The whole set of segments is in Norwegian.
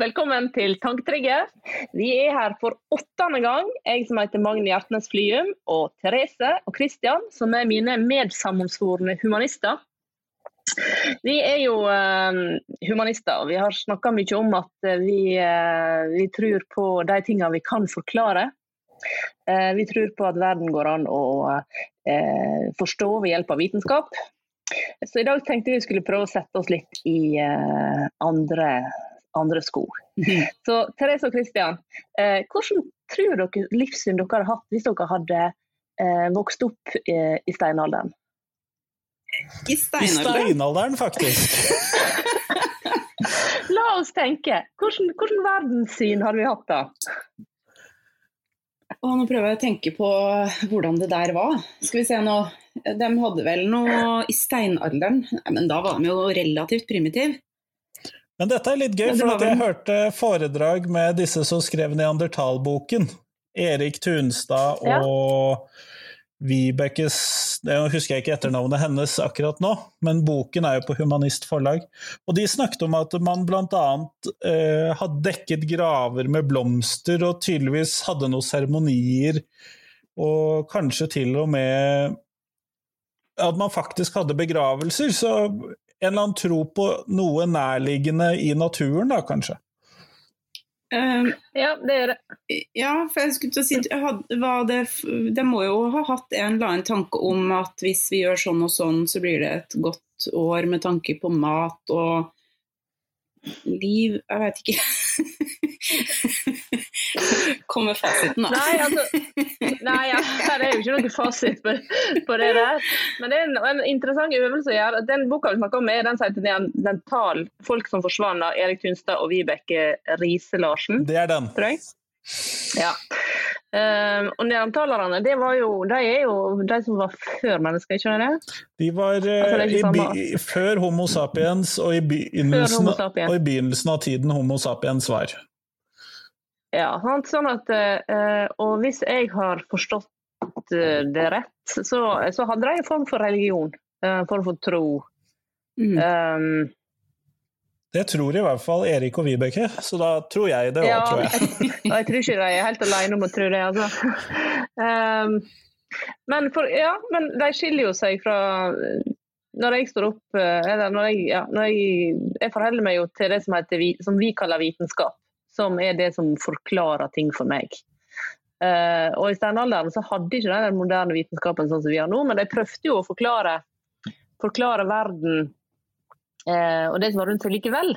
Velkommen til Tanketrigger. Vi er her for åttende gang. Jeg som heter Magne Hjertnes Flyum, og Therese og Christian, som er mine medsammensvorne humanister. Vi er jo uh, humanister, og vi har snakka mye om at vi, uh, vi, tror på de tingene vi kan forklare. Uh, vi tror på at verden går an å forstå ved hjelp av vitenskap. Så i dag tenkte vi skulle prøve å sette oss litt i andre andre sko. Mm. Så Therese og Kristian, eh, hvordan tror dere livssyn dere hadde hatt hvis dere hadde eh, vokst opp eh, i steinalderen? I steinalderen, I steinalderen faktisk. La oss tenke. Hvordan, hvordan verdenssyn hadde vi hatt da? Og nå prøver jeg å tenke på hvordan det der var. Skal vi se nå. De hadde vel noe i steinalderen, men da var de jo relativt primitive. Men dette er litt gøy, for jeg hørte foredrag med disse som skrev Neandertalboken. Erik Tunstad og ja. Vibekes Jeg husker ikke etternavnet hennes akkurat nå, men boken er jo på Humanist forlag. Og de snakket om at man bl.a. Eh, hadde dekket graver med blomster, og tydeligvis hadde noen seremonier, og kanskje til og med at man faktisk hadde begravelser. Så en eller annen tro på noe nærliggende i naturen, da, kanskje? Um, ja, det gjør det. Ja, for jeg skulle til å si det, det må jo ha hatt en eller annen tanke om at hvis vi gjør sånn og sånn, så blir det et godt år med tanke på mat og liv Jeg vet ikke. Kommer fasiten, da? Nei, altså, nei ja, det er jo ikke noe fasit på, på, det der. Men det er en, en interessant øvelse å gjøre. Den boka vi snakker om, er den som heter den tal 'Folk som forsvant' av Erik Tunstad og Vibeke Riise-Larsen. Det er den. Tror jeg. Ja. Uh, og neandertalerne, det var jo, de er jo de som var før mennesker, ikke sant? De var uh, altså, i, før Homo sapiens og i, begynnelsen, og i begynnelsen av tiden Homo sapiens var. Ja, sånn at, uh, og hvis jeg har forstått uh, det rett, så, så, hadde de en form for religion, en form for tro. Mm. Um, det tror i hvert fall Erik og Vibeke, så da tror jeg det ja, tror jeg. jeg. jeg tror ikke de er helt alene om å tro det, altså. Um, men, for, ja, men de skiller jo seg fra når jeg står opp eller når jeg, ja, når jeg, jeg forholder meg jo til det som, heter, som vi kaller vitenskap som er det som forklarer ting for meg. Uh, og I steinalderen så hadde ikke den moderne vitenskapen sånn som vi har nå, men de prøvde jo å forklare, forklare verden og det var rundt likevel.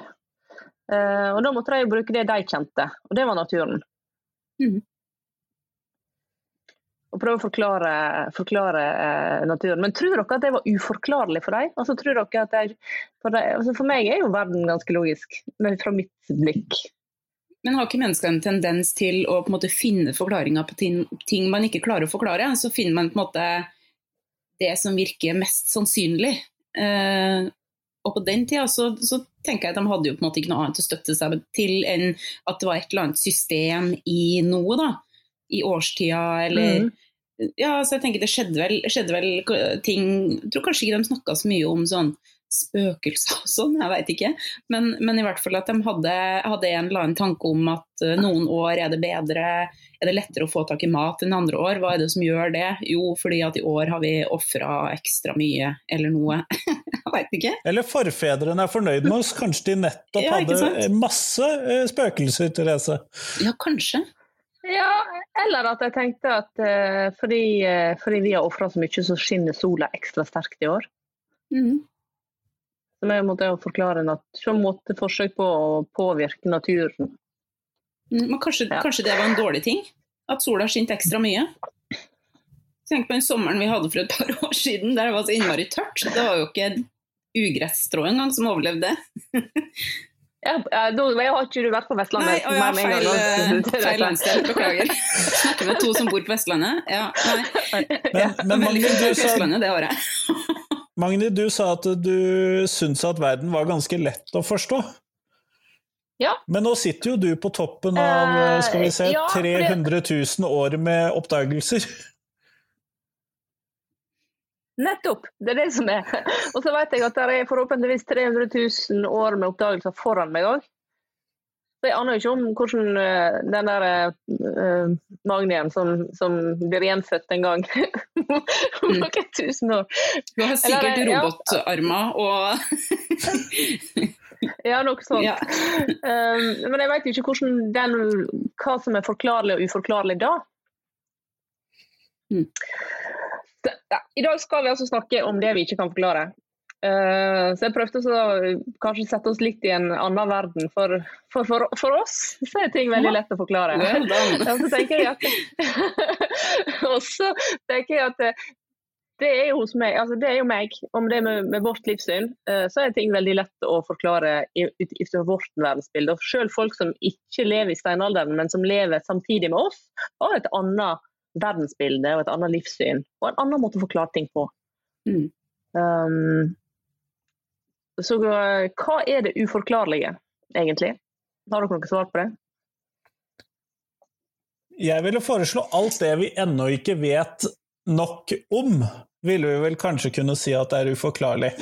Uh, og Da måtte de bruke det de kjente, og det var naturen. Mm. Og prøve å forklare, forklare naturen. Men tror dere at det var uforklarlig for dem? Altså, for, de, altså, for meg er jo verden ganske logisk, men fra mitt blikk. Men har ikke mennesker en tendens til å måte finne forklaringer på ting, ting, man ikke klarer å forklare? Så finner man måte det som virker mest sannsynlig. Eh, og på den tida så, så, tenker jeg at de hadde jo på en måte ikke noe annet å støtte seg til enn at det var et eller annet system i noe, da. I årstida eller mm. Ja, så jeg tenker det skjedde vel, skjedde vel ting Jeg tror kanskje ikke de snakka så mye om sånn spøkelser og sånn, jeg veit ikke. Men, men, i hvert fall at de hadde, hadde, en eller annen tanke om at uh, noen år er det bedre, er det lettere å få tak i mat enn andre år. Hva er det som gjør det? Jo, fordi at i år har vi ofra ekstra mye, eller noe. jeg veit ikke. Eller forfedrene er fornøyd med oss, kanskje de nettopp ja, hadde masse uh, spøkelser, Therese? Ja, kanskje. Ja, eller at jeg tenkte at uh, fordi, fordi, vi har ofra så mye, så skinner sola ekstra sterkt i år. Mm. Som er måte å forklare en måte forsøk på å påvirke naturen. Mm, men kanskje, ja. kanskje, det var en dårlig ting? At sola skinte ekstra mye? Tenk på den sommeren vi hadde for et par år siden der det var så innmari tørt. Det var jo ikke et ugressstrå engang som overlevde det. Ja, da har ikke du vært på Vestlandet? Nei, å, ja, feil, feil, feil landsdel, beklager. Snakker med to som bor på Vestlandet. Ja, nei. Men, men, Veldig flink på Vestlandet det året. Magni, du sa at du syntes at verden var ganske lett å forstå. Ja. Men nå sitter jo du på toppen av eh, skal vi se, 300 000 år med oppdagelser. Nettopp, det er det som er. Og så vet jeg at det er forhåpentligvis 300 000 år med oppdagelser foran meg òg. Jeg aner jo ikke om hvordan uh, den der uh, magnien som, som, blir gjenfødt en gang om mm. noen tusen år Du har sikkert robotarmer og Ja, noe sånt. Ja. Um, men jeg vet ikke den, hva som er forklarlig og uforklarlig da. Mm. Så, ja, I dag skal vi altså snakke om det vi ikke kan forklare. Eh, så jeg prøvde å kanskje sette oss litt i en annen verden. For, for, for, for oss så er ting veldig lett å forklare. og så tenker jeg at, at det er jo hos meg, altså det er jo meg. Om det er med, med vårt livssyn, uh, så er ting veldig lett å forklare ut fra vårt verdensbilde. Og selv folk som ikke lever i steinalderen, men som lever samtidig med oss, har et annet verdensbilde og et annet livssyn. Og en annen måte å forklare ting på. Mm. Um, så eh, hva er det uforklarlige, egentlig? Har dere noe svar på det? Jeg ville foreslå alt det vi ennå ikke vet nok om, ville vi vel kanskje kunne si at det er uforklarlig.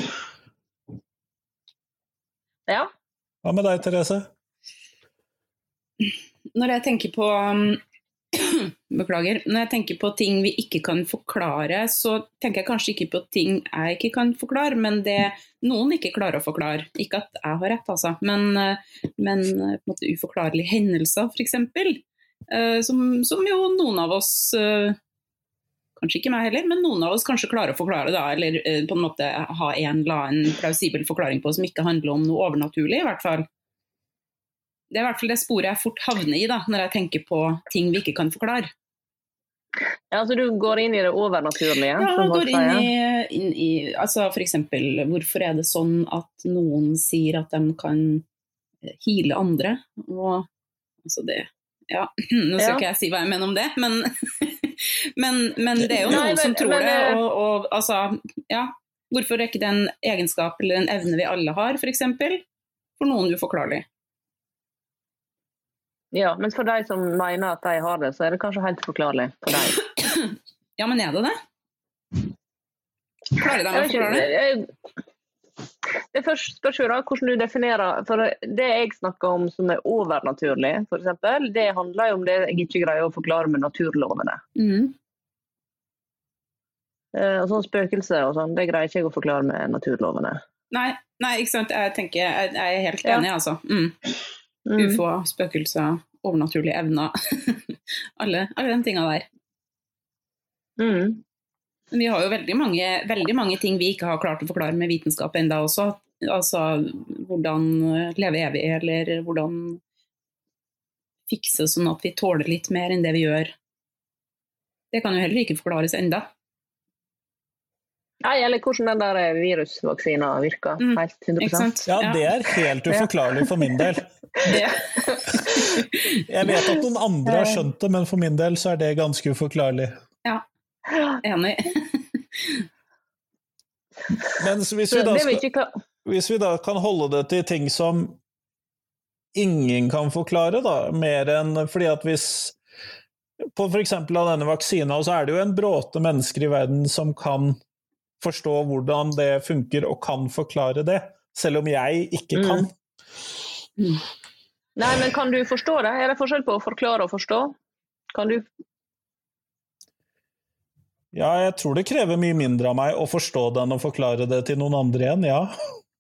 Ja. Hva med deg, Therese? Når jeg tenker på um, Beklager. Når jeg tenker på ting vi ikke kan forklare, så tenker jeg kanskje ikke på ting jeg ikke kan forklare, men det noen ikke klarer å forklare. Ikke at jeg har rett, altså, men, eh, men eh, på en måte uforklarlige hendelser, f.eks. Eh, som, som jo noen av oss Kanskje ikke meg heller, men noen av oss kanskje klarer å forklare da, eller på en måte ha en eller annen plausibel forklaring på som ikke handler om noe overnaturlig, i hvert fall. Det er i hvert fall det sporet jeg fort havner i da, når jeg tenker på ting vi ikke kan forklare. Ja, så Du går inn i det overnaturlige? Ja, jeg går inn i, inn i altså F.eks. hvorfor er det sånn at noen sier at de kan heale andre? Og altså det Ja, nå skal ja. ikke jeg si hva jeg mener om det, men, men, men det er jo noen Nei, men, som tror det. Eh, og, og, altså, ja, hvorfor er ikke det en egenskap eller en evne vi alle har, f.eks.? For, for noen uforklarlig. Ja, men for de som mener at de har det, så er det kanskje helt forklarlig for dem. Ja, men er det det? Klarer de å forklare det? Det først spørs jo hvordan du definerer for Det jeg snakker om som er overnaturlig, f.eks., det handler jo om det jeg ikke greier å forklare med naturlovene. Mm. Eh, og sånn Spøkelser og sånn, det greier ikke jeg å forklare med naturlovene. Nei, nei ikke sant. Jeg, tenker, jeg, jeg er helt enig, ja. altså. Mm. Mm. Ufo, spøkelser, overnaturlige evner. alle, alle de tinga der. Mm. Vi har jo veldig mange, veldig mange, ting vi ikke har klart å forklare med vitenskap enda også. Altså hvordan leve evig, eller hvordan fikse sånn at vi tåler litt mer enn det vi gjør. Det kan jo heller ikke forklares enda. Nei, eller hvordan den der virusvaksina virker. Mm. Helt 100 Ja, det er helt uforklarlig for min del. Jeg vet at noen andre har skjønt det, men for min del så er det ganske uforklarlig. Ja, enig. Men hvis vi, da skal, hvis vi da kan holde det til ting som ingen kan forklare, da, mer enn fordi at hvis på f.eks. av denne vaksina, så er det jo en bråte mennesker i verden som kan forstå hvordan det funker, og kan forklare det, selv om jeg ikke kan. Mm. Mm. Nei, men kan du forstå det? Er det forskjell på å forklare og forstå? Kan du Ja, jeg tror det krever mye mindre av meg å forstå det enn å forklare det til noen andre igjen, ja.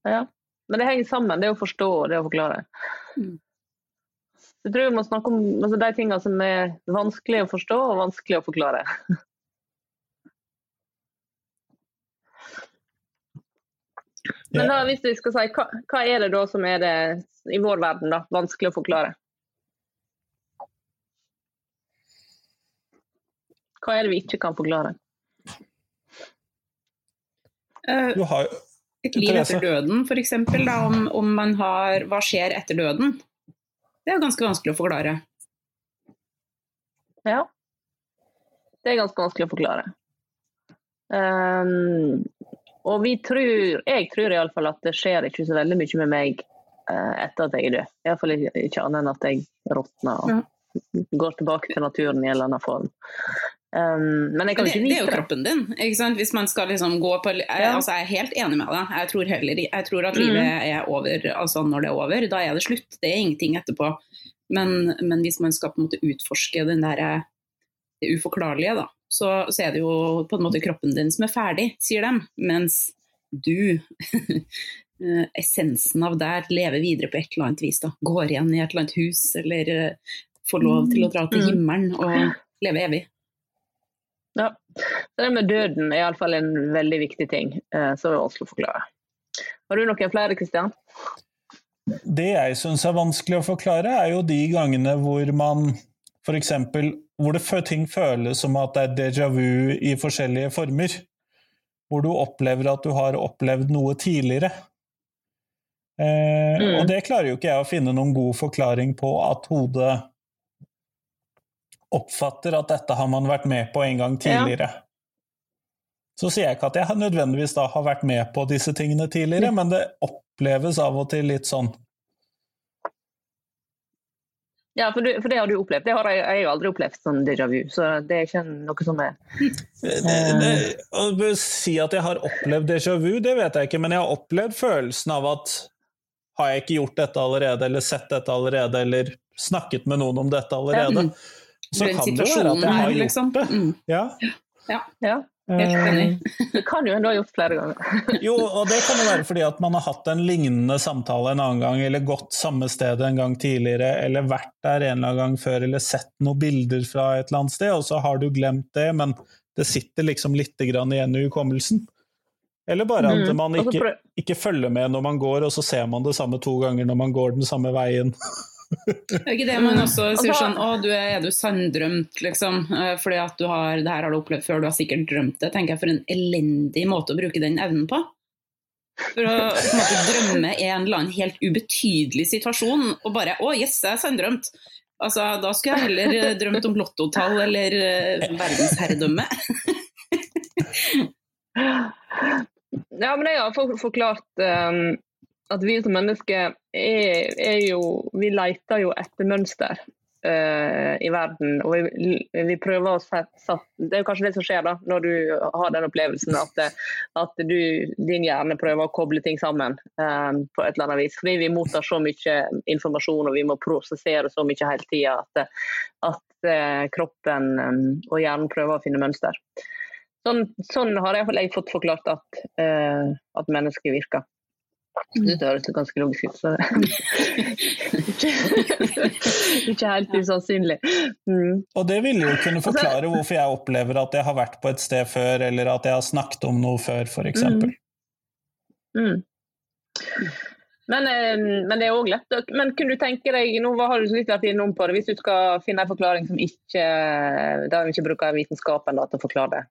ja. Men det henger sammen, det å forstå og det å forklare. Mm. Jeg tror vi må snakke om altså, de tingene som er vanskelig å forstå og vanskelig å forklare. Men da, hvis vi skal si, hva, hva, er det da som er det i vår verden da, vanskelig å forklare? Hva er det vi ikke kan forklare? Uh, har, et liv etter døden, f.eks. Om, om man har Hva skjer etter døden? Det er ganske vanskelig å forklare. Ja. Det er ganske vanskelig å forklare. Um, og vi tror, jeg tror iallfall at det skjer ikke så veldig mye med meg uh, etter at jeg er død. Iallfall ikke, annet enn at jeg råtner og ja. går tilbake til naturen i en eller annen form. Um, men jeg kan det, ikke det vite er jo kroppen din. ikke sant? Hvis man skal liksom gå på jeg, Ja. altså jeg er helt enig med deg. Jeg tror, heller, jeg tror at livet er over altså når det er over. Da er det slutt. Det er ingenting etterpå. Men, men hvis man skal på en måte utforske den der, det uforklarlige, da, så, så er det jo på en måte kroppen din som er ferdig, sier de. Mens du, eh, essensen av deg, lever videre på et eller annet vis. da. Går igjen i et eller annet hus, eller eh, får lov til å dra til Mhm. himmelen og leve evig. Ja. Det med døden er iallfall en veldig viktig ting eh, som Oslo forklarer. Har du noen flere, Kristian? Det jeg syns er vanskelig å forklare, er jo de gangene hvor man f.eks. hvor det, ting føles som at det er déjà vu i forskjellige former. Hvor du opplever at du har opplevd noe tidligere. Eh, Mm. Og det klarer jo ikke jeg å finne noen god forklaring på at hodet oppfatter at dette har man vært med på en gang tidligere. Så sier jeg ikke at jeg nødvendigvis da har vært med på disse tingene tidligere, men det oppleves av og til litt sånn. Ja, for, du, for det har du opplevd. Det har jeg, jeg har aldri opplevd sånn déjà vu, så det er ikke noe som er Det- det- Å si at jeg har opplevd déjà vu, det vet jeg ikke, men jeg har opplevd følelsen av at har jeg ikke gjort dette allerede, eller sett dette allerede, eller snakket med noen om dette allerede, Mm. så kan det være at jeg har gjort liksom. det. Mm. Ja. Ja, Helt enig. det kan jo en ha gjort flere ganger. Jo, og det kan jo være fordi at man har hatt en lignende samtale en annen gang, eller gått samme sted en gang tidligere, eller vært der en eller annen gang før, eller sett noen bilder fra et eller annet sted, og så har du glemt det, men det sitter liksom litt grann igjen i hukommelsen. Eller bare at Mm. man ikke, ikke følger med når man går, og så ser man det samme to ganger når man går den samme veien. Det er ikke det man også sier sånn Å, du er, er du sanndrømt, liksom. eh, Fordi at du har Det her har du opplevd før, du har sikkert drømt det. Tenker jeg for en elendig måte å bruke den evnen på. For å på måte drømme en eller annen helt ubetydelig situasjon, og bare Å, yes, jeg er sanndrømt. Altså, da skulle jeg heller eh, drømt om lottotall eller uh, verdensherredømme. Ja, men jeg har forklart um, at vi som mennesker er, er jo Vi leter jo etter mønster uh, i verden. Og vi, vi prøver å sette Det er jo kanskje det som skjer da, når du har den opplevelsen at, at du, din hjerne prøver å koble ting sammen um, på et eller annet vis. Fordi vi mottar så mye informasjon og vi må prosessere så mye hele tida at, at uh, kroppen og hjernen prøver å finne mønster. Sånn, sånn har jeg, jeg fått forklart at, uh, at mennesket virker. Det høres jo ganske logisk så ikke, ikke helt usannsynlig. Mm. Og det ville jo kunne forklare hvorfor jeg opplever at jeg har vært på et sted før, eller at jeg har snakket om noe før, f.eks. Mm. Mm. Men, eh, men det er òg lett Men kunne du tenke deg, nå har du så litt vært innom på det, hvis du skal finne en forklaring som ikke, der vi ikke bruker vitenskapen da, til å forklare det?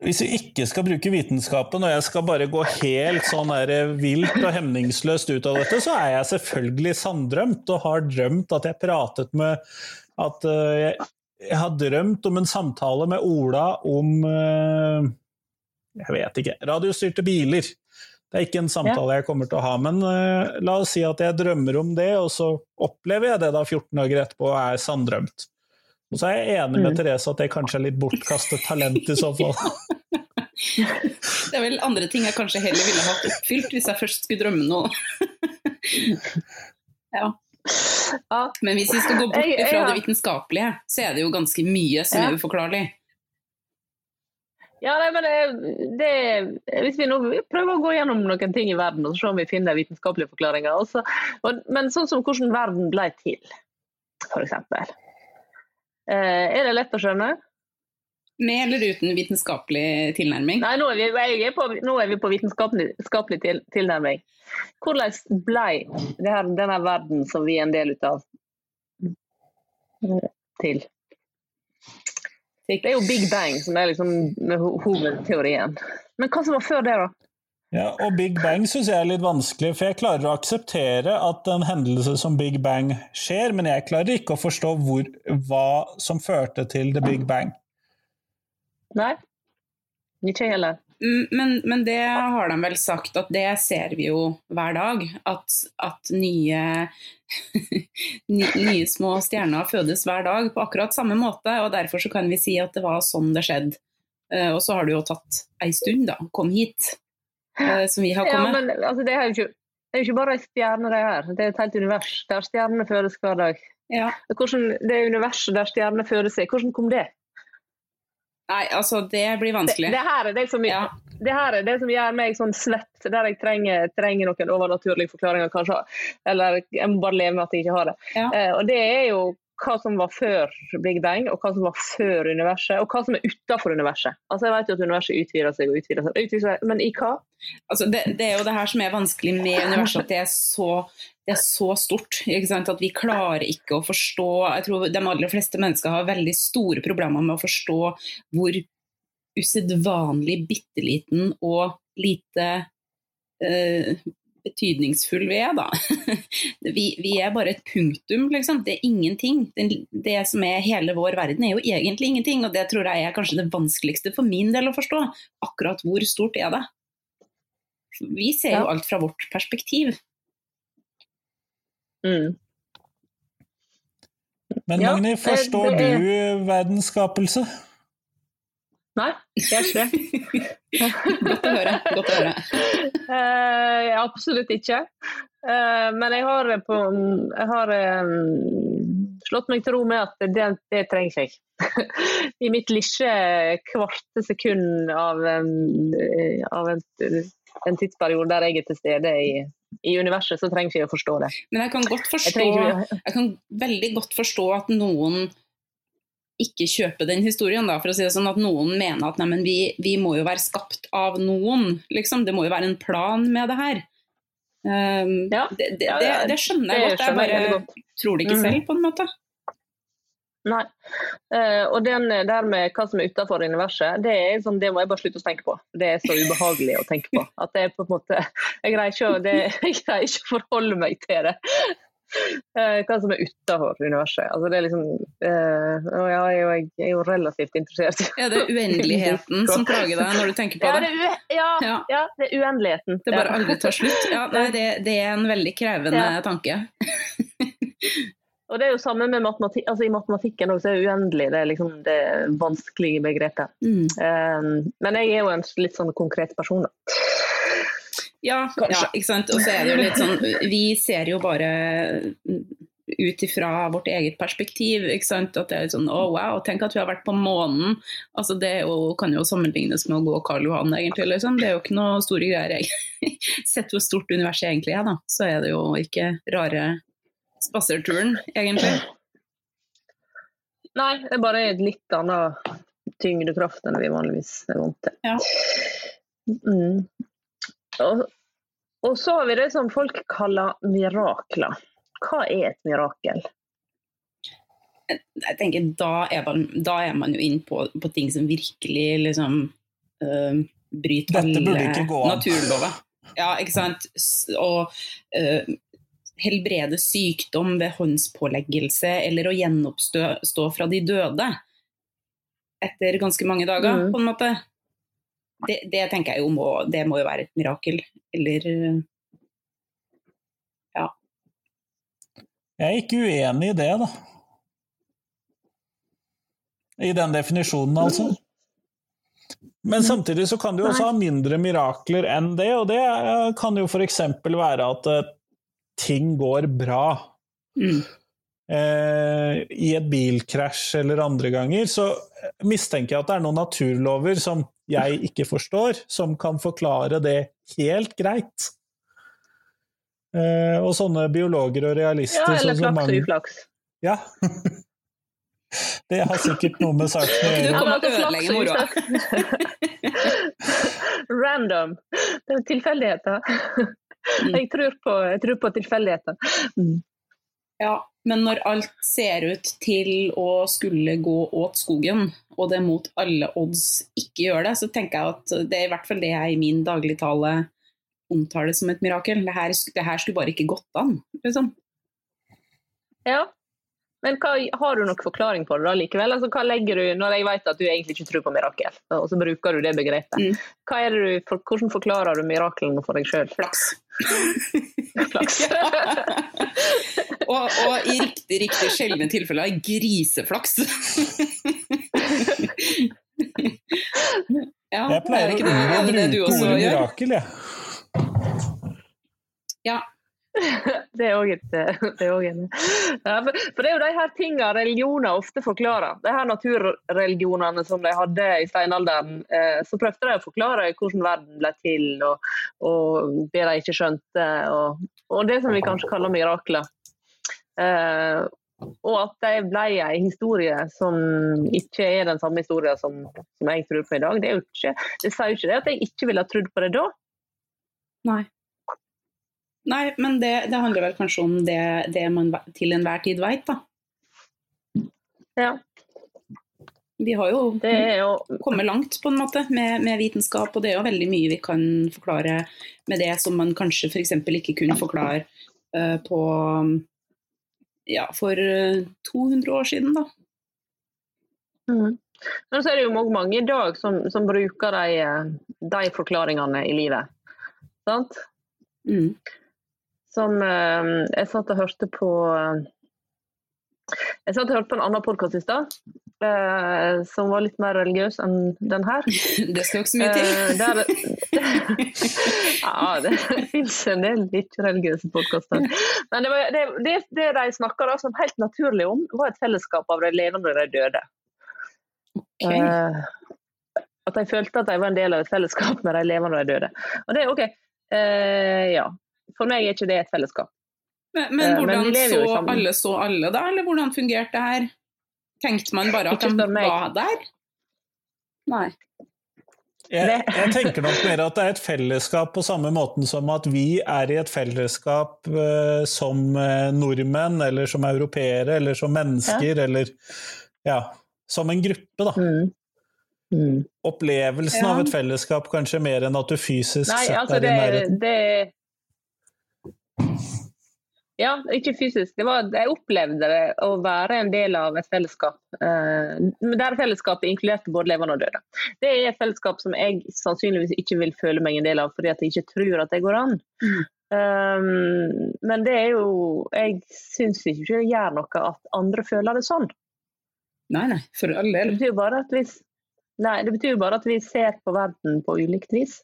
Hvis vi ikke skal bruke vitenskapen, og jeg skal bare gå helt sånn der vilt og hemningsløst ut av dette, så er jeg selvfølgelig sanndrømt, og har drømt at jeg pratet med At uh, jeg, jeg, har drømt om en samtale med Ola om uh, Jeg vet ikke Radiostyrte biler. Det er ikke en samtale jeg kommer til å ha, men uh, la oss si at jeg drømmer om det, og så opplever jeg det da 14 dager etterpå og er sanndrømt. Og så er jeg enig med Mm. Therese at det kanskje er litt bortkastet talent i så fall. Det er vel andre ting jeg kanskje heller ville hatt oppfylt hvis jeg først skulle drømme noe. ja. Ja. Men hvis vi skal gå bort fra det vitenskapelige, så er det jo ganske mye som er uforklarlig. Ja, nei, men det, det, Hvis vi nå prøver å gå gjennom noen ting i verden og se om vi finner vitenskapelige forklaringer. Også, og, men sånn som hvordan verden ble til, f.eks. Eh, er det lett å skjønne? Med eller uten vitenskapelig tilnærming. Nei, nå er vi, er på, nå er vi på vitenskapelig til, tilnærming. Hvordan ble det her, denne verden som vi er en del av, til? Det er jo Big Bang som er liksom hovedteorien. Men hva som var før det, da? Ja, og Big Bang syns jeg er litt vanskelig, for jeg klarer å akseptere at en hendelse som Big Bang skjer, men jeg klarer ikke å forstå hvor, hva som førte til the Big Bang. Nei? Ikke heller. Mm, men, men, det har de vel sagt at det ser vi jo hver dag. At, at nye, nye små stjerner fødes hver dag på akkurat samme måte. og Derfor så kan vi si at det var sånn det skjedde. Uh, og så har det jo tatt ei stund, da. Kom hit. Uh, som vi har kommet. Ja, men altså, det, er jo ikke, det er ikke bare ei stjerne det her. Det er et helt univers der stjernene fødes hver dag. Ja. Hvordan, det universet der stjernene fødes i, hvordan kom det? Nei, altså det blir vanskelig. Det, det, her er det som, ja. det her er det som gjør meg sånn svett, der jeg trenger, trenger noen overnaturlige forklaringer, kanskje. Eller jeg må bare leve med at jeg ikke har det. Ja. Eh, og det er jo hva som var før Big Bang, og hva som var før universet, og hva som er utenfor universet. Altså Jeg vet jo at universet utvider seg og utvider seg, utvider seg men i hva? Altså det, det, er jo det her som er vanskelig med universet, at det er så det er så stort. At vi klarer ikke å forstå Jeg tror de aller fleste mennesker har veldig store problemer med å forstå hvor usedvanlig bitte liten og lite uh, betydningsfull vi er, da. Vi, vi, er bare et punktum, liksom. Det er ingenting. Det, det, som er hele vår verden er jo egentlig ingenting, og det tror jeg er kanskje det vanskeligste for min del å forstå. Akkurat hvor stort er det? Vi ser jo alt fra vårt perspektiv. Mm. Men ja, Magni, forstår er... du verdens skapelse? Nei, jeg er ikke det. Godt å høre. Godt å høre. Uh, absolutt ikke. Uh, men jeg har, på, jeg har um, slått meg til ro med at det, det trenger jeg. I mitt lille kvarte sekund av, um, av en, en tidsperiode der jeg er til stede i i universet, så trenger jeg ikke å forstå det. Men jeg kan, forstå, jeg, jeg kan veldig godt forstå at noen ikke kjøpe den historien, da, for å si det sånn at noen mener at nei, vi, vi, må jo være skapt av noen. Liksom. Det må jo være en plan med det her. Um, ja. det, det, det, det, skjønner jeg godt. Jeg bare tror det ikke mm. selv, på en måte. Nei. Uh, og den der med hva som er utenfor universet, det, er sånn, det må jeg bare slutte å tenke på. Det er så ubehagelig å tenke på. At det er på en måte, jeg greier ikke, å, det, jeg greier ikke å forholde meg til det. Uh, hva som er utenfor universet. Altså, det er liksom, uh, ja, jeg, er jo relativt interessert. Ja, det er uendeligheten som plager deg når du tenker på ja, det? Ja, ja, ja, det er uendeligheten. Det bare aldri tar slutt. Ja, nei, det, det, er en veldig krevende tanke. Og det er jo samme med matematikk. Altså, I matematikken også er det uendelig. Det er liksom det vanskelige begrepet. Mm. Um, men jeg er jo en litt sånn konkret person, da. Ja, ja, ikke sant. Og så er det jo litt sånn Vi ser jo bare ut ifra vårt eget perspektiv. ikke sant? At det er sånn oh, wow, tenk at vi har vært på månen. Altså, Det jo, kan jo sammenlignes med å gå Karl Johan, egentlig. liksom. Det er jo ikke noe store greier. Sett hvor stort universet egentlig er, da, så er det jo ikke rare spaserturen, egentlig? Nei, det er bare et litt annet tyngdekraft enn vi vanligvis er vant til. Ja. Mm. Og, og, så har vi det som folk kaller mirakler. Hva er et mirakel? Jeg tenker Da er man, da er man jo inne på, på, ting som virkelig liksom øh, bryter alle naturlover. Ja, ikke sant. Og øh, helbrede sykdom ved håndspåleggelse eller å gjenoppstå fra de døde etter ganske mange dager, mm. på en måte. Det, det, tenker jeg jo må, det må jo være et mirakel. Eller ja. Jeg er ikke uenig i det, da. I den definisjonen, altså. Men samtidig så kan du også ha mindre mirakler enn det, og det kan jo f.eks. være at ting går bra. Mm. Eh, I et bilkrasj eller andre ganger, så mistenker jeg at det er noen naturlover som jeg ikke forstår, som kan forklare det helt greit. Eh, og sånne biologer og realister Ja, eller flaks og uflaks. Ja. Det har sikkert noe med saken å gjøre. Du kommer til å ødelegge moroa. Random. Det er tilfeldigheter. Mm. Jeg, tror på, jeg tror på tilfeldigheter. Mm. Ja, men når alt ser ut til å skulle gå åt skogen, og det mot alle odds ikke gjør det, så tenker jeg at det er i hvert fall det jeg i min dagligtale omtaler som et mirakel. Det her, det her skulle bare ikke gått an, liksom. Ja, Men hva, har du noen forklaring på det da likevel? Altså, hva legger du, Når jeg vet at du egentlig ikke tror på mirakel, og så bruker du det begrepet, mm. for, hvordan forklarer du miraklene for deg sjøl? Flaks. Flaks. og, og, i riktig, riktig sjeldne tilfeller griseflaks. ja, jeg pleier å bruke ordet mirakel, jeg. Ja, det er òg en ja, for, for, det er jo de her tingene religioner ofte forklarer. De her naturreligionene som de hadde i steinalderen. Eh, så prøvde de å forklare hvordan verden ble til, og, og det de ikke skjønte. Og, og, det som vi kanskje kaller mirakler. Eh, og at de ble en historie som ikke er den samme historien som, som jeg tror på i dag. Det, ikke, det sier jo ikke det at jeg ikke ville ha trodd på det da. Nei. Nei, men det, det, handler vel kanskje om det, det man til enhver tid veit, da. Ja. Vi har jo, jo, kommet langt på en måte med, med, vitenskap, og det er jo veldig mye vi kan forklare med det som man kanskje f.eks. ikke kunne forklare uh, på ja, for 200 år siden, da. Mm. Men så er det jo mange i dag som, som bruker de, eh, de, forklaringene i livet. Sant? Mm som eh, Jeg satt og hørte på eh, jeg satt og hørte på en annen podkast i stad, eh, som var litt mer religiøs enn den her. Det skal ikke så mye til. Eh, der, ja, det fins en del ikke-religiøse podkaster. Men det, var, det, det, det de snakka som helt naturlig om, var et fellesskap av de levende og de døde. Okay. Eh, at de følte at de var en del av et fellesskap med de levende og de døde. Og det er OK. Eh, ja. For meg er ikke det et fellesskap. Men, men eh, hvordan men så alle så alle da, eller hvordan fungerte det her? Tenkte man bare at de var der? Nei. Jeg, jeg, tenker nok mer at det er et fellesskap på samme måten som at vi er i et fellesskap uh, som uh, nordmenn, eller som europeere, eller som mennesker, ja. eller ja, som en gruppe, da. Mm. Mm. Opplevelsen ja. av et fellesskap kanskje mer enn at du fysisk Nei, altså er i nærheten. Det, ja, ikke fysisk. Var, jeg opplevde det å være en del av et fellesskap. eh, der fellesskapet inkluderte både levende og døde. Det er et fellesskap som jeg sannsynligvis ikke vil føle meg en del av, fordi jeg ikke tror at det går an. Mm. Um, men det er jo Jeg syns ikke det gjør noe at andre føler det sånn. Nei, nei, for all del. Det betyr bare at vi, nei, det betyr bare at vi ser på verden på ulikt vis.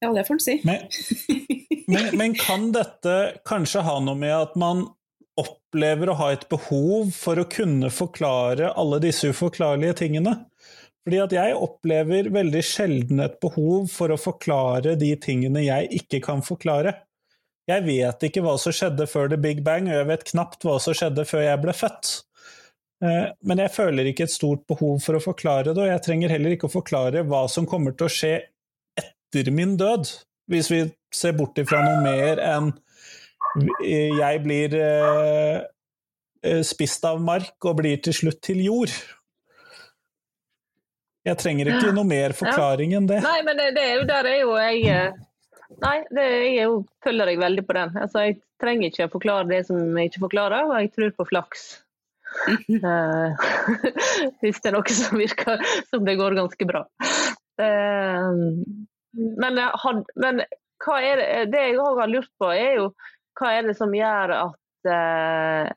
Ja, det får en si. Men, men, men, kan dette kanskje ha noe med at man opplever å ha et behov for å kunne forklare alle disse uforklarlige tingene? Fordi at jeg opplever veldig sjelden et behov for å forklare de tingene jeg ikke kan forklare. Jeg vet ikke hva som skjedde før the big bang, og jeg vet knapt hva som skjedde før jeg ble født. Eh, men jeg føler ikke et stort behov for å forklare det, og jeg trenger heller ikke å forklare hva som kommer til å skje etter min død, hvis vi ser bort ifra noe mer enn jeg blir eh, eh, spist av mark og blir til slutt til jord. Jeg trenger ikke noe mer forklaring enn det. Nei, men det, det er jo der er jo jeg eh, Nei, det, jeg jo, følger deg veldig på den. Altså, jeg trenger ikke å forklare det som jeg ikke forklarer, og jeg tror på flaks. uh, hvis det er noe som virker som det går ganske bra. Uh, men, had, men hva er det, det jeg òg har lurt på, er jo hva er det som gjør at eh,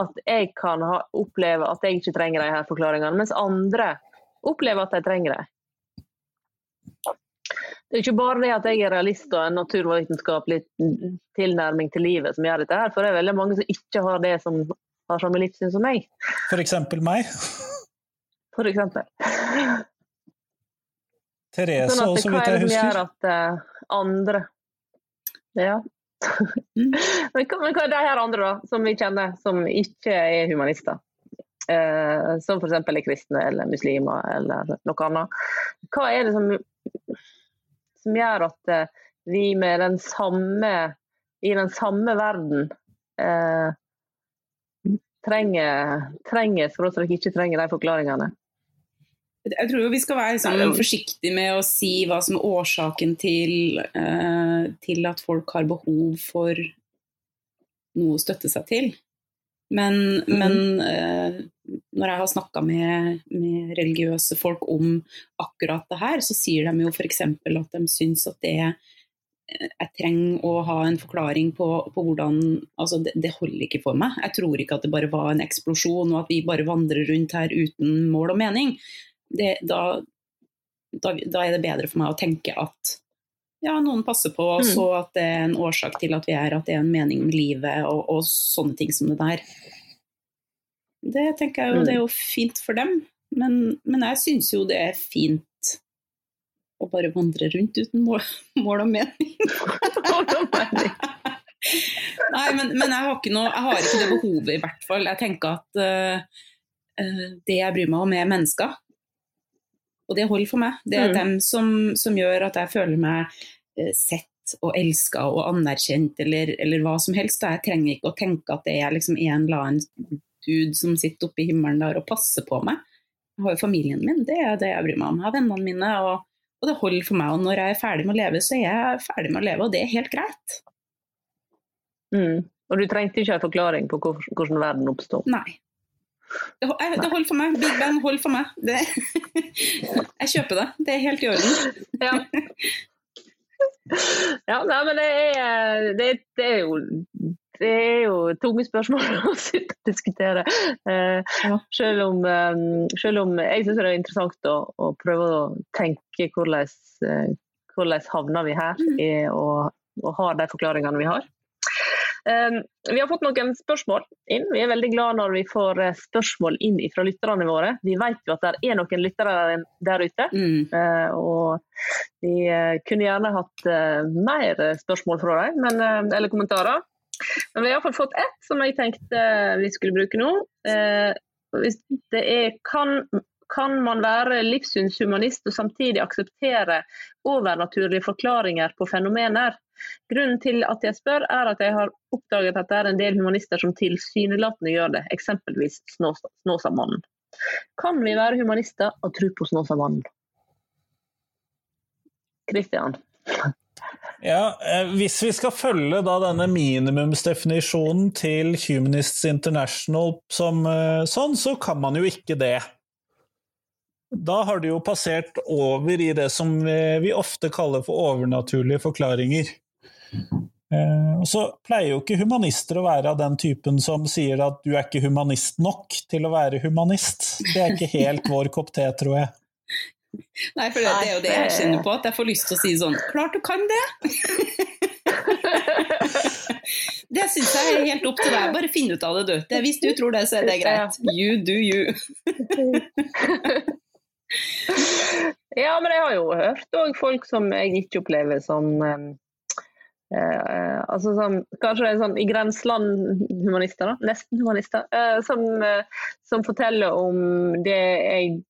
at jeg kan ha, oppleve at jeg ikke trenger de her forklaringene, mens andre opplever at de trenger dem. Det er ikke bare det at jeg er realist og en naturvitenskapelig tilnærming til livet som gjør dette, her, for det er veldig mange som ikke har det som har samme livssyn som meg. F.eks. meg? For eksempel. Therese sånn også, så vidt jeg husker. Hva er det som gjør at uh, andre Ja. Mm. men, hva, men hva er de her andre, da, som vi kjenner, som ikke er humanister? Uh, som f.eks. er kristne eller muslimer eller noe annet. Hva er det som, som gjør at uh, vi med den samme i den samme verden uh, trenger, trenger for oss ikke trenger de forklaringene? Jeg tror vi skal være liksom, forsiktige med å si hva som er årsaken til, uh, til, at folk har behov for noe å støtte seg til. Men, mm. men uh, når jeg har snakka med, med, religiøse folk om akkurat det her, så sier de jo f.eks. at de syns at det jeg trenger å ha en forklaring på, på hvordan altså det, det, holder ikke for meg. Jeg tror ikke at det bare var en eksplosjon og at vi bare vandrer rundt her uten mål og mening. Det, da, da, da, er det bedre for meg å tenke at ja, noen passer på oss, mm. og at det er en årsak til at vi er, at det er en mening med livet og, og sånne ting som det der. Det tenker jeg jo, det er jo mm. fint for dem, men, men jeg syns jo det er fint å bare vandre rundt uten mål, mål og mening. Nei, men, men, jeg, har ikke noe, jeg har ikke det behovet, i hvert fall. Jeg tenker at uh, det jeg bryr meg om, er mennesker. Og det holder for meg. Det er mm. dem som, som, gjør at jeg føler meg uh, sett og elska og anerkjent, eller, eller, hva som helst. Jeg trenger ikke å tenke at det er liksom en eller annen dude som sitter oppe i himmelen der og passer på meg. Jeg har jo familien min, det er det jeg bryr meg om. Jeg har vennene mine, og, og, det holder for meg. Og når jeg er ferdig med å leve, så er jeg ferdig med å leve, og det er helt greit. Mm. Og du trengte ikke en forklaring på hvordan verden oppstår? Nei. Det, holder for meg. Big Bang holder for meg. Det, jeg kjøper det. Det er helt i orden. Ja. ja nei, men det er, det, det er jo det er jo tunge spørsmål å diskutere. Eh, selv, om, um, selv, om, jeg syns det er interessant å, å, prøve å tenke hvordan, uh, hvordan havner vi her, mm. i, og, og har de forklaringene vi har. Um, vi har fått noen spørsmål inn. Vi er veldig glad når vi får spørsmål inn fra lytterne våre. Vi vet jo at det er noen lyttere der ute. Mm. Uh, og vi uh, kunne gjerne hatt mer spørsmål fra dem, men, eller kommentarer. Men vi har iallfall fått ett som jeg tenkte vi skulle bruke nå. Eh, det er kan, kan man være livssynshumanist og samtidig akseptere overnaturlige forklaringer på fenomener? Grunnen til at jeg spør, er at jeg har oppdaget at det er en del humanister som tilsynelatende gjør det, eksempelvis Snåsamannen. Kan vi være humanister og tro på Snåsamannen? Kristian? Ja, eh, Hvis vi skal følge denne minimumsdefinisjonen til Humanists International som eh, sånn, så kan man jo ikke det. Da har det jo passert over i det som vi ofte kaller for overnaturlige forklaringer. Eh, og så pleier jo ikke humanister å være av den typen som sier at du er ikke humanist nok til å være humanist. Det er ikke helt vår kopp te, tror jeg. Nei, for det, det er jo det jeg kjenner på, at jeg får lyst til å si sånn Klart du kan det! det syns jeg er helt opp til deg. Bare finn ut av det, du. Hvis du tror det, så er det greit. You do you. ja, men jeg har jo hørt òg folk som jeg ikke opplever som Eh, altså som, kanskje det er sånn i grenseland-humanister, nesten-humanister, eh, som, eh, som, forteller om det jeg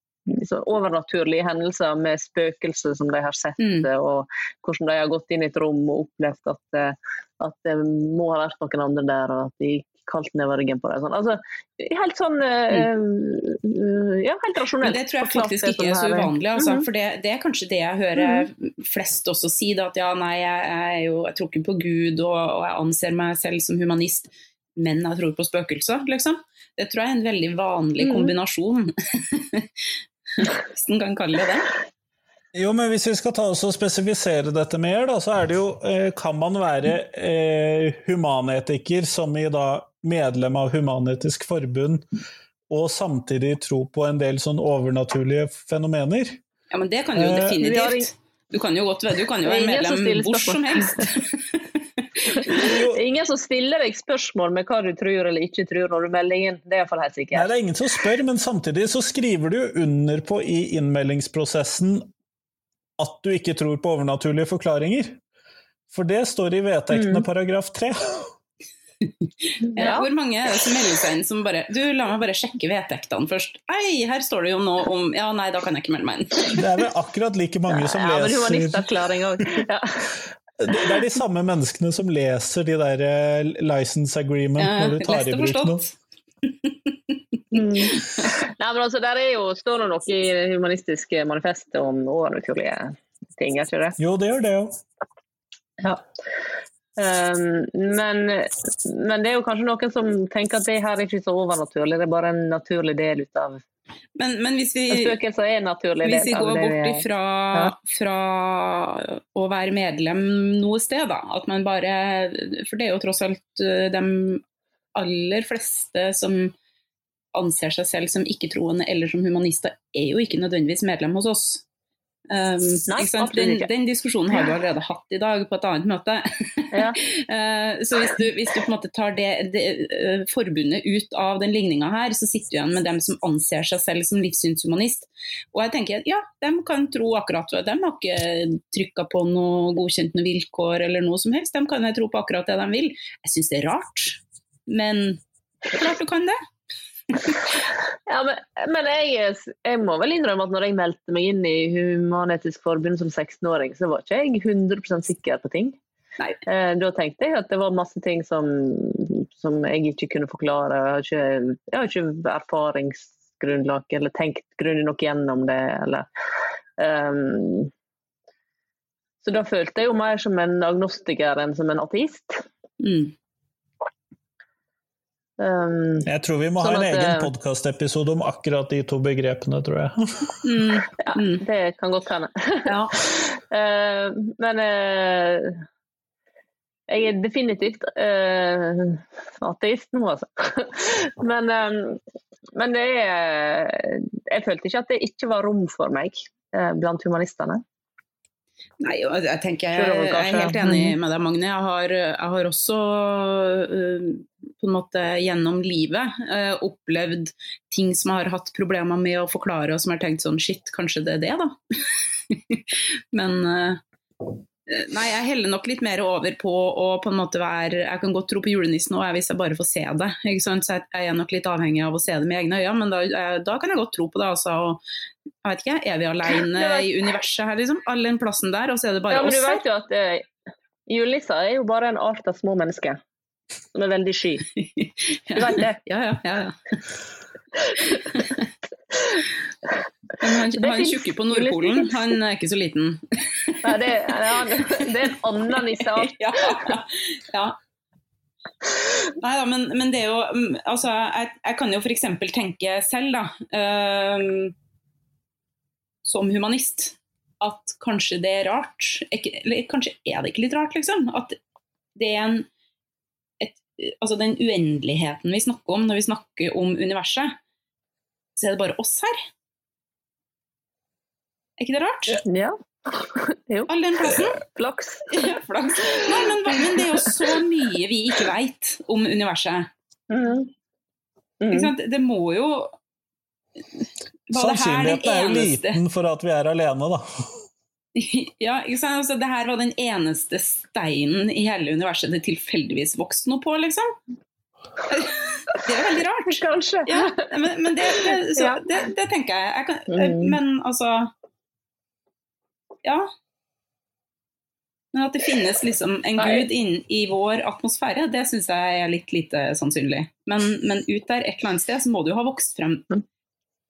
overnaturlige hendelser med spøkelser som de har sett, mm. og hvordan de har gått inn i et rom og opplevd at, eh, at, det må ha vært noen andre der, og at de kaldt ned ryggen på deg. Sånn. Altså, helt sånn mm. uh, Ja, helt rasjonelt. Men det tror jeg faktisk ikke er så uvanlig. Altså, mm. For det, det, er kanskje det jeg hører mm. flest også si. Da, at ja, nei, jeg, jeg, jo, jeg, tror ikke på Gud, og, og, jeg anser meg selv som humanist, men jeg tror på spøkelser, liksom. Det tror jeg er en veldig vanlig mm. kombinasjon. hvis en kan kalle det det. Jo, men hvis vi skal ta oss og spesifisere dette mer, da, så er det jo eh, Kan man være eh, humanetiker, som i da medlem av Human-Etisk Forbund, og samtidig tro på en del sånn overnaturlige fenomener? Ja, men det kan du jo eh, definitivt. Du kan jo godt være, du kan jo være medlem hvor som helst. Det er ingen som stiller deg spørsmål med hva du tror eller ikke tror når du melder inn. Det er iallfall helt sikkert. Nei, det er ingen som spør, men samtidig så skriver du under på i innmeldingsprosessen at du ikke tror på overnaturlige forklaringer. For det står i vedtektene mm. paragraf 3. Ja. Hvor mange er det som melder seg inn som bare Du, la meg bare sjekke vedtektene først. Ei, her står det jo nå om Ja, nei, da kan jeg ikke melde meg inn. Det er vel akkurat like mange som ja, leser Ja, men humanistavklaring òg. Ja. Det er de samme menneskene som leser de der eh, license agreement ja, når du tar i bruk noe. mm. Nei, men altså, der er jo, står det noe i det humanistiske manifestet om overnaturlige ting, er ikke det? Jo, det gjør det jo. Ja. Um, men, men, det er jo kanskje noen som tenker at det her er ikke så overnaturlig, det er bare en naturlig del ut av men, men hvis vi, hvis vi går bort ifra ja. fra å være medlem noe sted, da, at man bare For det er jo tross alt eh, de aller fleste som anser seg selv som ikke-troende eller som humanister, er jo ikke nødvendigvis medlem hos oss. Um, Nei, den, den, diskusjonen har du allerede hatt i dag på et annet møte. Ja. uh, så hvis du, hvis du, på en måte tar det, det uh, forbundet ut av den ligninga her, så sitter du igjen med dem som anser seg selv som livssynshumanist. Og jeg tenker ja, de kan tro akkurat det. De har ikke trykka på noe godkjent noe vilkår eller noe som helst. De kan tro på akkurat det de vil. Jeg syns det er rart, men klart du kan det ja, men, men jeg, jeg, må vel innrømme at når jeg meldte meg inn i Human-Etisk Forbund som 16-åring, så var ikke jeg 100 sikker på ting. Eh, da tenkte jeg at det var masse ting som, som jeg ikke kunne forklare. Jeg har ikke, jeg har ikke erfaringsgrunnlag eller tenkt grundig nok gjennom det. Eller, um, så da følte jeg jo mer som en agnostiker enn som en ateist. Mm. Um, jeg tror vi må sånn ha en egen eh, podkastepisode om akkurat de to begrepene, tror jeg. Mm, ja, mm. det kan godt hende. Ja. uh, men uh, jeg er definitivt uh, ateist nå, altså. men, um, men det er Jeg følte ikke at det ikke var rom for meg blant humanistene. Nei, jeg tenker jeg, jeg er helt enig mm. med deg, Magne. Jeg har, jeg har også på en måte gjennom livet eh, opplevd ting som jeg har hatt problemer med å forklare, og som jeg har tenkt sånn shit, kanskje det er det, da. Men eh, Nei, jeg heller nok litt mer over på å på en måte være Jeg kan godt tro på julenissen òg, hvis jeg bare får se det. ikke sant? Så jeg er nok litt avhengig av å se det med egne øyne, men da, eh, da kan jeg godt tro på det. altså. Og, jeg vet ikke, Er vi alene i universet her, liksom? All den plassen der, og så er det bare oss ja, men? Du vet jo at uh, julenissa er jo bare en art av små mennesker som er veldig sky. Du vet det? Ja, ja. ja, ja. Men han, han tjukke på Nordpolen, han er ikke så liten. Nei, det, det er en annen nisseart. Ja, ja. Nei da, men, men, det er jo mm, Altså, jeg, jeg kan jo f.eks. tenke selv, da, Um, som humanist, at kanskje det er rart ikke, Eller kanskje er det ikke litt rart, liksom? At det er en altså den uendeligheten vi snakker om når vi snakker om universet, så er det bare oss her. Er ikke det rart? Ja. Jo. All den plassen. Flaks. Ja, flaks. Nei, men, men, det er jo så mye vi ikke veit om universet. Mm. Mm. Det må jo Sannsynligheten er jo liten for at vi er alene, da. Ja, altså, det her var den eneste steinen i hele universet det tilfeldigvis vokste noe på, liksom. Det er veldig rart. Kanskje. Ja, men, men det, det, så, ja. det, det, tenker jeg. jeg kan, mm. Men altså Ja. Men at det finnes liksom en gud inn i vår atmosfære, det syns jeg er litt lite sannsynlig. Men, men, ut der et eller annet sted så må det jo ha vokst frem mm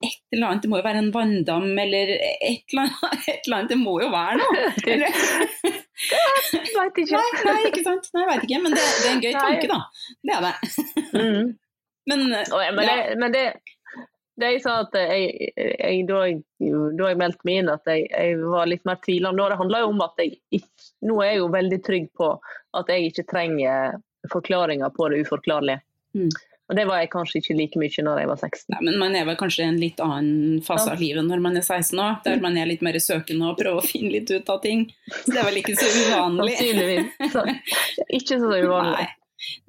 et eller annet, det må jo være en vanndam eller et eller annet, et eller annet det må jo være noe. Jeg veit ikke. Nei, nei, ikke sant. Nei, veit ikke, men det, det, er en gøy tanke, da. Det er det. Mm. Men, men, det, men det, det jeg sa at jeg, jeg, da, jeg, da jeg meldte meg inn, at jeg, jeg var litt mer tvilende. Det handler jo om at jeg nå er jeg jo veldig trygg på at jeg ikke trenger forklaringer på det uforklarlige. Mm. Og det var jeg kanskje ikke like mye når jeg var 16. Nei, men man er vel kanskje i en litt annen fase av livet når man er 16 òg, der man er litt mer søkende og prøver å finne litt ut av ting. Så det er vel ikke så uvanlig. ikke så uvanlig. Nei.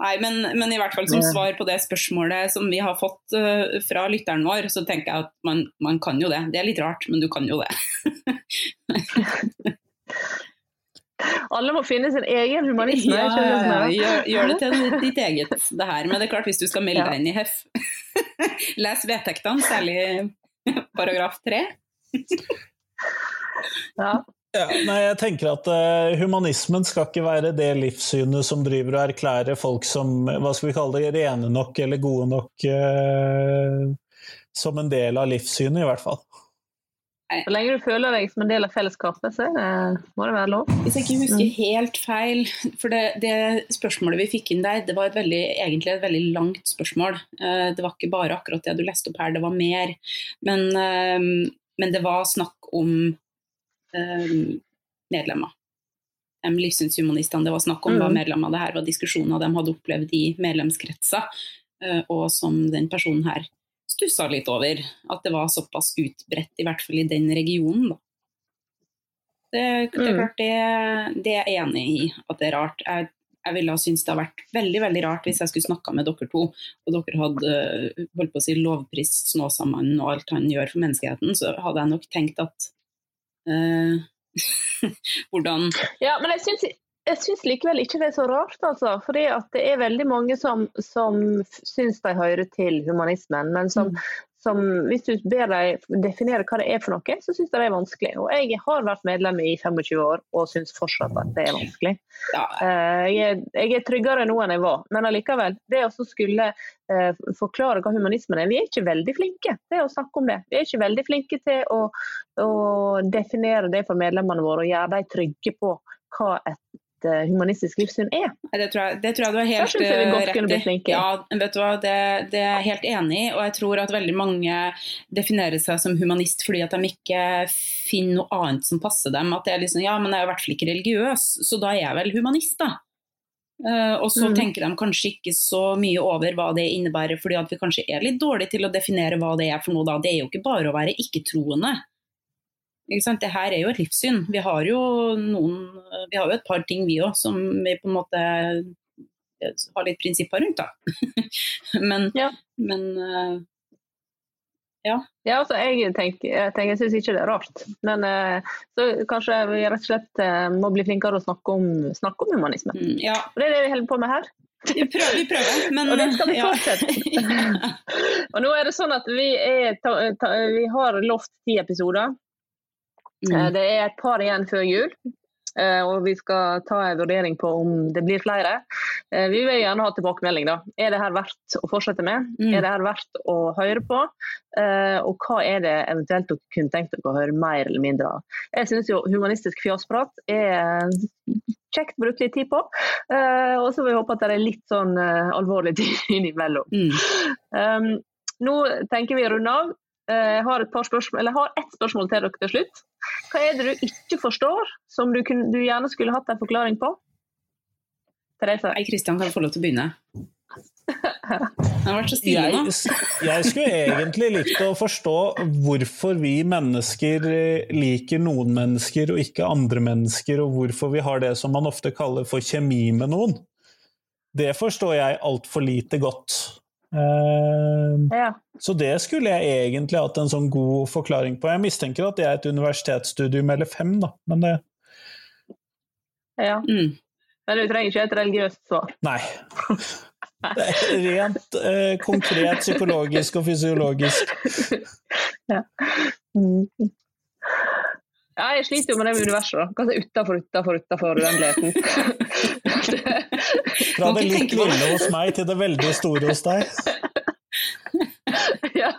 Nei, men, men, i hvert fall som svar på det spørsmålet som vi har fått uh, fra lytteren vår, så tenker jeg at man, man, kan jo det. Det er litt rart, men du kan jo det. Alle må finne sin egen humanisme. Ja, ja, gjør, gjør, det til ditt eget, det her. Men det er klart, hvis du skal melde deg inn i HEF, les vedtektene, særlig paragraf tre. ja. Ja, nei, jeg tenker at uh, Humanismen skal ikke være det livssynet som driver og erklærer folk som hva skal vi kalle det, rene nok eller gode nok uh, som en del av livssynet, i hvert fall. Så lenge du føler deg som en del av fellesskapet, så det, må det være lov. Hvis jeg ikke husker mm. helt feil, for det, det, spørsmålet vi fikk inn der, det var et veldig, egentlig et veldig langt spørsmål. Eh, det var ikke bare akkurat det du leste opp her, det var mer. Men, men det var snakk om medlemmer. De livssynshumanistene det var snakk om, var medlemmer medlemmer. Det her var diskusjoner de hadde opplevd i medlemskretser, og som den personen her stussa litt over at det var såpass utbredt, i hvert fall i den regionen. Da. Det, det, er mm. klart det, det er jeg enig i at det er rart. Jeg, jeg ville ha syntes det hadde vært veldig veldig rart hvis jeg skulle snakka med dere to, og dere hadde holdt på å si lovpris Snåsamannen og alt han gjør for menneskeheten, så hadde jeg nok tenkt at Hvordan Ja, men jeg syns jeg syns likevel ikke det er så rart, altså. Fordi det er veldig mange som, som syns de hører til humanismen, men som, mm. Som, hvis du ber dem definere hva det er for noe, så syns de det er vanskelig. Og jeg har vært medlem i 25 år og syns fortsatt at det er vanskelig. Ja. Eh, jeg, er, jeg, er, tryggere nå enn jeg var, men allikevel. Det å skulle uh, forklare hva humanismen er, vi er ikke veldig flinke til å snakke om det. Vi er ikke veldig flinke til å, å definere det for medlemmene våre og gjøre dem trygge på hva et Eh, humanistisk livssyn er. Det tror jeg, det tror jeg du er helt rett i. Ja, vet du hva, det, det, er jeg helt enig i. Og jeg tror at veldig mange definerer seg som humanist fordi at de ikke finner noe annet som passer dem. At det er liksom, ja, men jeg er i hvert fall ikke religiøs, så da er jeg vel humanist, da. Uh, og så mm. tenker de kanskje ikke så mye over hva det innebærer, fordi at vi kanskje er litt dårlige til å definere hva det er for noe da. Det er jo ikke bare å være ikke-troende. Det her er jo et livssyn. Vi har jo, noen, vi har jo et par ting vi òg som vi på en måte har litt prinsipper rundt. da. men, ja. men uh, ja. ja altså, jeg tenker, jeg, tenker, jeg syns ikke det er rart. Men uh, så kanskje vi rett og slett må bli flinkere å snakke om, snakke om humanisme. Mm, ja. Og det er det vi holder på med her. Vi prøver, vi prøver men Og det skal vi fortsette. Og nå er det sånn at vi, er, ta, ta, vi har lovt ti episoder. Mm. Eh, det er et par igjen før jul. Eh, og vi skal ta en vurdering på om det blir flere. Eh, vi vil gjerne ha tilbakemelding. da. Er det her verdt å fortsette med? Mm. Er det her verdt å høre på? Og hva er det eventuelt dere kunne tenkt dere å høre mer eller mindre av? Jeg synes jo humanistisk fjasprat er kjekt å bruke litt tid på. Og så vil jeg håpe at det er litt sånn alvorlig tid innimellom. Mm. Um, nå tenker vi å runde av. Jeg har, et par spørsmål, eller har ett spørsmål til dere til slutt. Hva er det du ikke forstår, som du, kunne, du gjerne skulle hatt en forklaring på? Therese? Nei, Kristian kan få lov til å begynne. Det har vært så stille. Jeg, jeg skulle egentlig likt å forstå hvorfor vi mennesker liker noen mennesker og ikke andre mennesker, og hvorfor vi har det som man ofte kaller for kjemi med noen. Det forstår jeg altfor lite godt. Uh, ja. Så det skulle jeg egentlig hatt en sånn god forklaring på. Jeg mistenker at det er et universitetsstudium eller fem, da, men det Ja. Mm. Men du trenger ikke et religiøst svar? Nei. Det er rent eh, konkret psykologisk og fysiologisk. Ja. Mm. ja. jeg sliter jo med det med universet, da. Hva er utafor, utafor, utafor uendeligheten? Fra det litt lille hos meg til det veldig store hos deg. ja,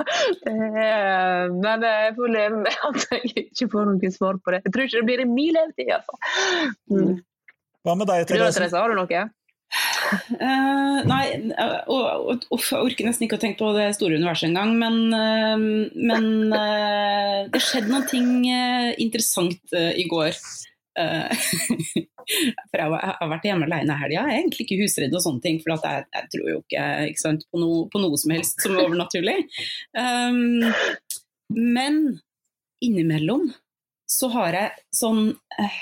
er, men jeg får leve med at jeg ikke får noen svar på det. Jeg tror ikke det blir i min levetid, iallfall. Mm. Hva med deg, Therese? Har du noe? Uh, nei, uh, uh, jeg orker nesten ikke å tenke på det store universet engang. Men, uh, men det skjedde noe ting interessant i går. For jeg har vært hjemme alene i helga. Jeg er egentlig ikke husredd og sånne ting, for jeg, jeg, tror jo ikke, ikke sant, på, no, på, noe som helst som er overnaturlig. Um, men innimellom så har jeg sånn uh,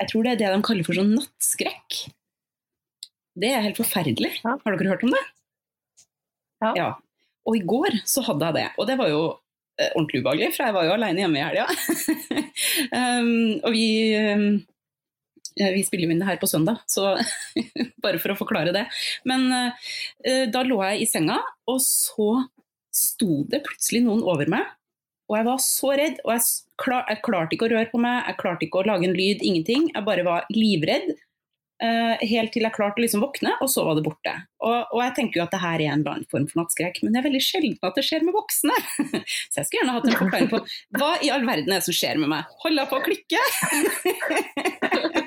Jeg tror det er det de kaller for sånn nattskrekk. Det er helt forferdelig. Har dere hørt om det? Ja. ja. Og i går så hadde jeg det. Og det var jo ordentlig ubehagelig, for jeg var jo alene hjemme i helga. um, og vi um, Eh, vi spiller jo inn det her på søndag, så bare for å forklare det. Men uh, da lå jeg i senga, og så sto det plutselig noen over meg. Og jeg var så redd, og jeg, klar, jeg, klarte ikke å røre på meg, jeg klarte ikke å lage en lyd, ingenting. Jeg bare var livredd. Uh, helt til jeg klarte å liksom våkne, og så var det borte. Og, og, jeg tenker jo at det her er en eller annen form for nattskrekk, men det er veldig sjelden at det skjer med voksne. så jeg skulle gjerne hatt en forklaring på hva i all verden er det som skjer med meg. Holder jeg på å klikke?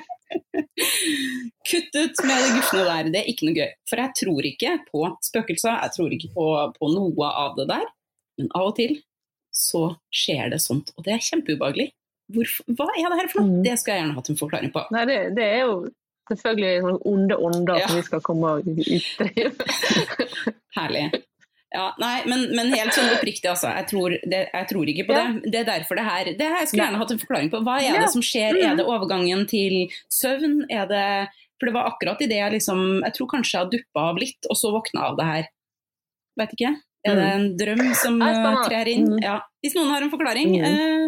Kutt ut med det gufne der, det er ikke noe gøy. For jeg tror ikke på spøkelser, jeg tror ikke på, på noe av det der. Men av og til så skjer det sånt, og det er kjempeubehagelig. Hvorfor, hva er det her for noe? Mm. Det skal jeg gjerne hatt en forklaring på. Nei, det, det er jo selvfølgelig sånne onde ånder ja. som vi skal komme og utdrive. Herlig. Ja, nei, men, men, helt sånn oppriktig, altså. Jeg tror, det, jeg tror ikke på ja. det. Det er derfor det her Det her skulle gjerne hatt en forklaring på. Hva er det som skjer? Er det mm. overgangen til søvn? Er det For det var akkurat i det jeg liksom Jeg tror kanskje jeg har duppa av litt, og så våkna av det her. Vet ikke. Er det mm. en drøm som trer inn? Mm. Ja. Hvis noen har en forklaring, eh,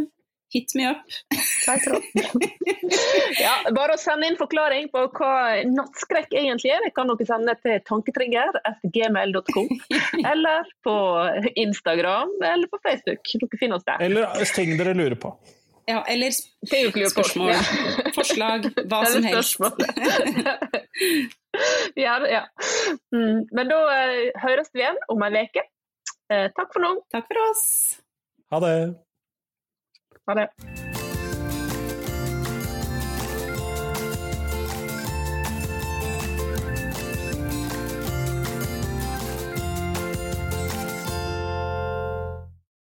Hit me up. ja, bare å sende inn forklaring på hva nattskrekk egentlig er. Det kan dere sende til tanketrigger.gmail.com, eller på Instagram eller på Facebook. Dere finner oss der. Eller ting dere lurer på. Ja, eller spørsmål, forslag, hva som helst. ja, ja. Mm, men da uh, høres vi igjen om ei uke. Uh, takk for nå. Takk for oss. Ha det. Ha det.